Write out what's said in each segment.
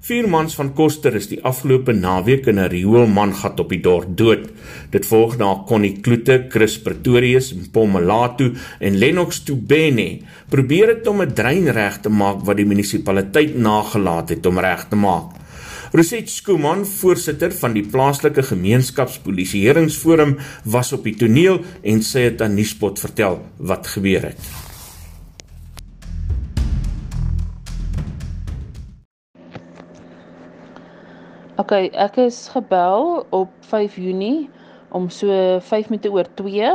Vier mans van Koster is die afgelope naweek in 'n rioolmangat op die dorp dood. Dit volg na Connie Kloete, Chris Pretorius, Pomelato en Lennox Tubene probeer het om 'n drein reg te maak wat die munisipaliteit nagelaat het om reg te maak. Roset Skooman, voorsitter van die plaaslike gemeenskapspolisieeringsforum, was op die toneel en sê dit aan Nuuspot vertel wat gebeur het. OK, ek is gebel op 5 Junie om so 5 minute oor 2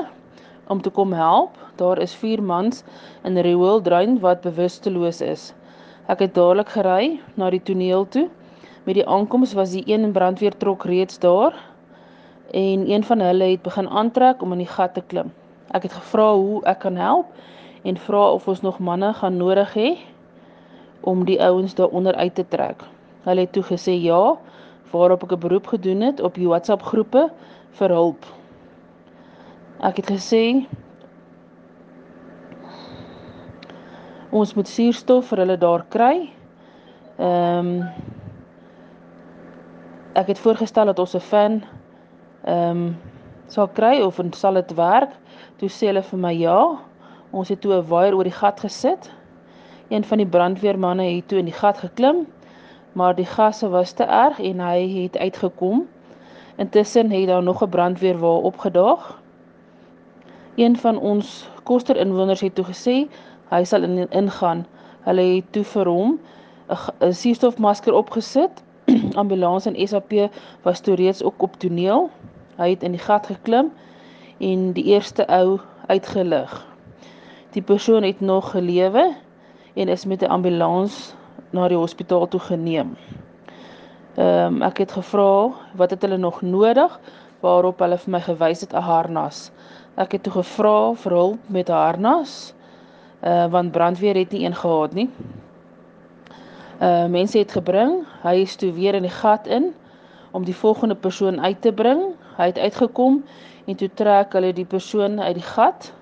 om te kom help. Daar is 4 mans in Rewil Drain wat bewusteloos is. Ek het dadelik gery na die toneel toe. Met die aankoms was die een brandweertrok reeds daar en een van hulle het begin aantrek om in die gat te klim. Ek het gevra hoe ek kan help en vra of ons nog manne gaan nodig hê om die ouens daaronder uit te trek. Hulle het toe gesê ja waarop ek 'n beroep gedoen het op die WhatsApp groepe vir hulp. Ek het gesê ons moet suurstof vir hulle daar kry. Ehm um, ek het voorgestel dat ons 'n fan ehm um, sal kry of en sal dit werk? Toe sê hulle vir my ja. Ons het toe 'n waier oor die gat gesit. Een van die brandweermanne het toe in die gat geklim maar die gasse was te erg en hy het uitgekom. Intussen het daar nog 'n brandweer waar opgedaag. Een van ons koster inwoners het toe gesê hy sal in ingaan. Hulle het toe vir hom 'n suurstofmasker opgesit. Ambulans en SAP was toe reeds ook op toneel. Hy het in die gat geklim en die eerste ou uitgelig. Die persoon het nog gelewe en is met 'n ambulans na die hospitaal toe geneem. Ehm um, ek het gevra wat het hulle nog nodig waarop hulle vir my gewys het 'n harnas. Ek het toe gevra vir hulp met 'n harnas. Uh want brandweer het nie een gehad nie. Uh mense het gebring, hy is toe weer in die gat in om die volgende persoon uit te bring. Hy het uitgekom en toe trek hulle die persoon uit die gat.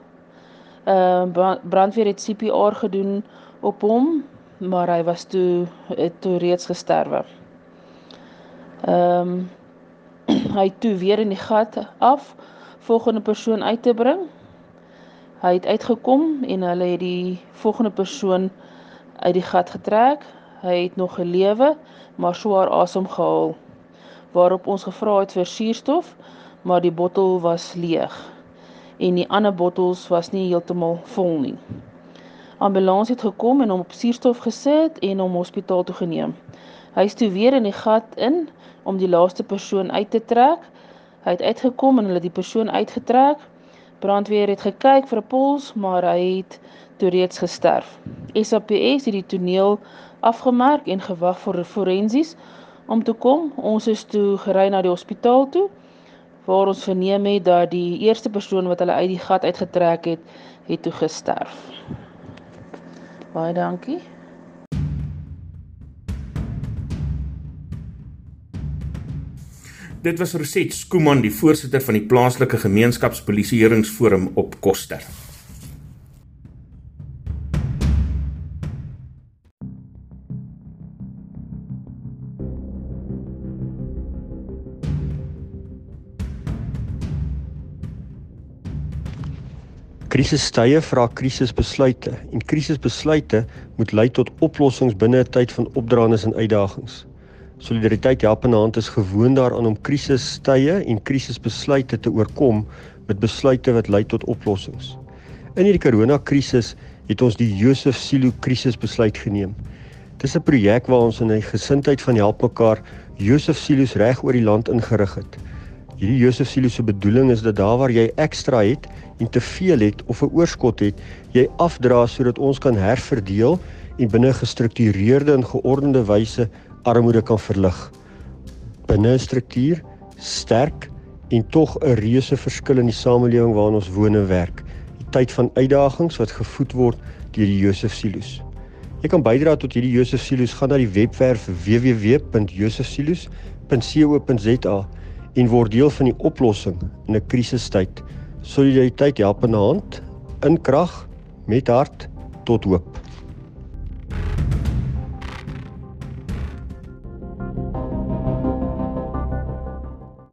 Uh brandweer het CPR gedoen op hom maar hy was toe het toe reeds gesterwe. Ehm um, hy toe weer in die gat af volgende persoon uit te bring. Hy het uitgekom en hulle het die volgende persoon uit die gat getrek. Hy het nog gelewe, maar swaar asem gehaal. Waarop ons gevra het vir suurstof, maar die bottel was leeg en die ander bottels was nie heeltemal vol nie ambulans het gekom en hom op suurstof gesit en hom hospitaal toe geneem. Hy is toe weer in die gat in om die laaste persoon uit te trek. Hy het uitgekom en hulle die persoon uitgetrek. Brandweer het gekyk vir 'n pols, maar hy het toe reeds gesterf. SAPS het die toneel afgemerk en gewag vir forensies om te kom. Ons is toe gery na die hospitaal toe waar ons verneem het dat die eerste persoon wat hulle uit die gat uitgetrek het, het toe gesterf. Baie dankie. Dit was Roset Skooman, die voorsitter van die plaaslike gemeenskapspolisieeringsforum op Koster. Krisistye vra krisisbesluite en krisisbesluite moet lei tot oplossings binne 'n tyd van opdraandes en uitdagings. Solidariteit help in hand is gewoond daaraan om krisistye en krisisbesluite te oorkom met besluite wat lei tot oplossings. In hierdie koronakrisis het ons die Josef Silo krisisbesluit geneem. Dis 'n projek waar ons in 'n gesindheid van help mekaar Josef Silo's reg oor die land ingerig het. Hierdie Josef Silo se bedoeling is dat daar waar jy ekstra het en te veel het of 'n oorskot het, jy afdra sodat ons kan herverdeel en binne gestruktureerde en geordende wyse armoede kan verlig. Binne 'n struktuur sterk en tog 'n reuse verskil in die samelewing waarin ons woon en werk. Die tyd van uitdagings wat gevoed word deur die Josef Silos. Jy kan bydra tot hierdie Josef Silos gaan na die webwerf www.josefsilos.co.za en word deel van die oplossing in 'n krisistyd. Solidariteit help in 'n hand, in krag, met hart tot hoop.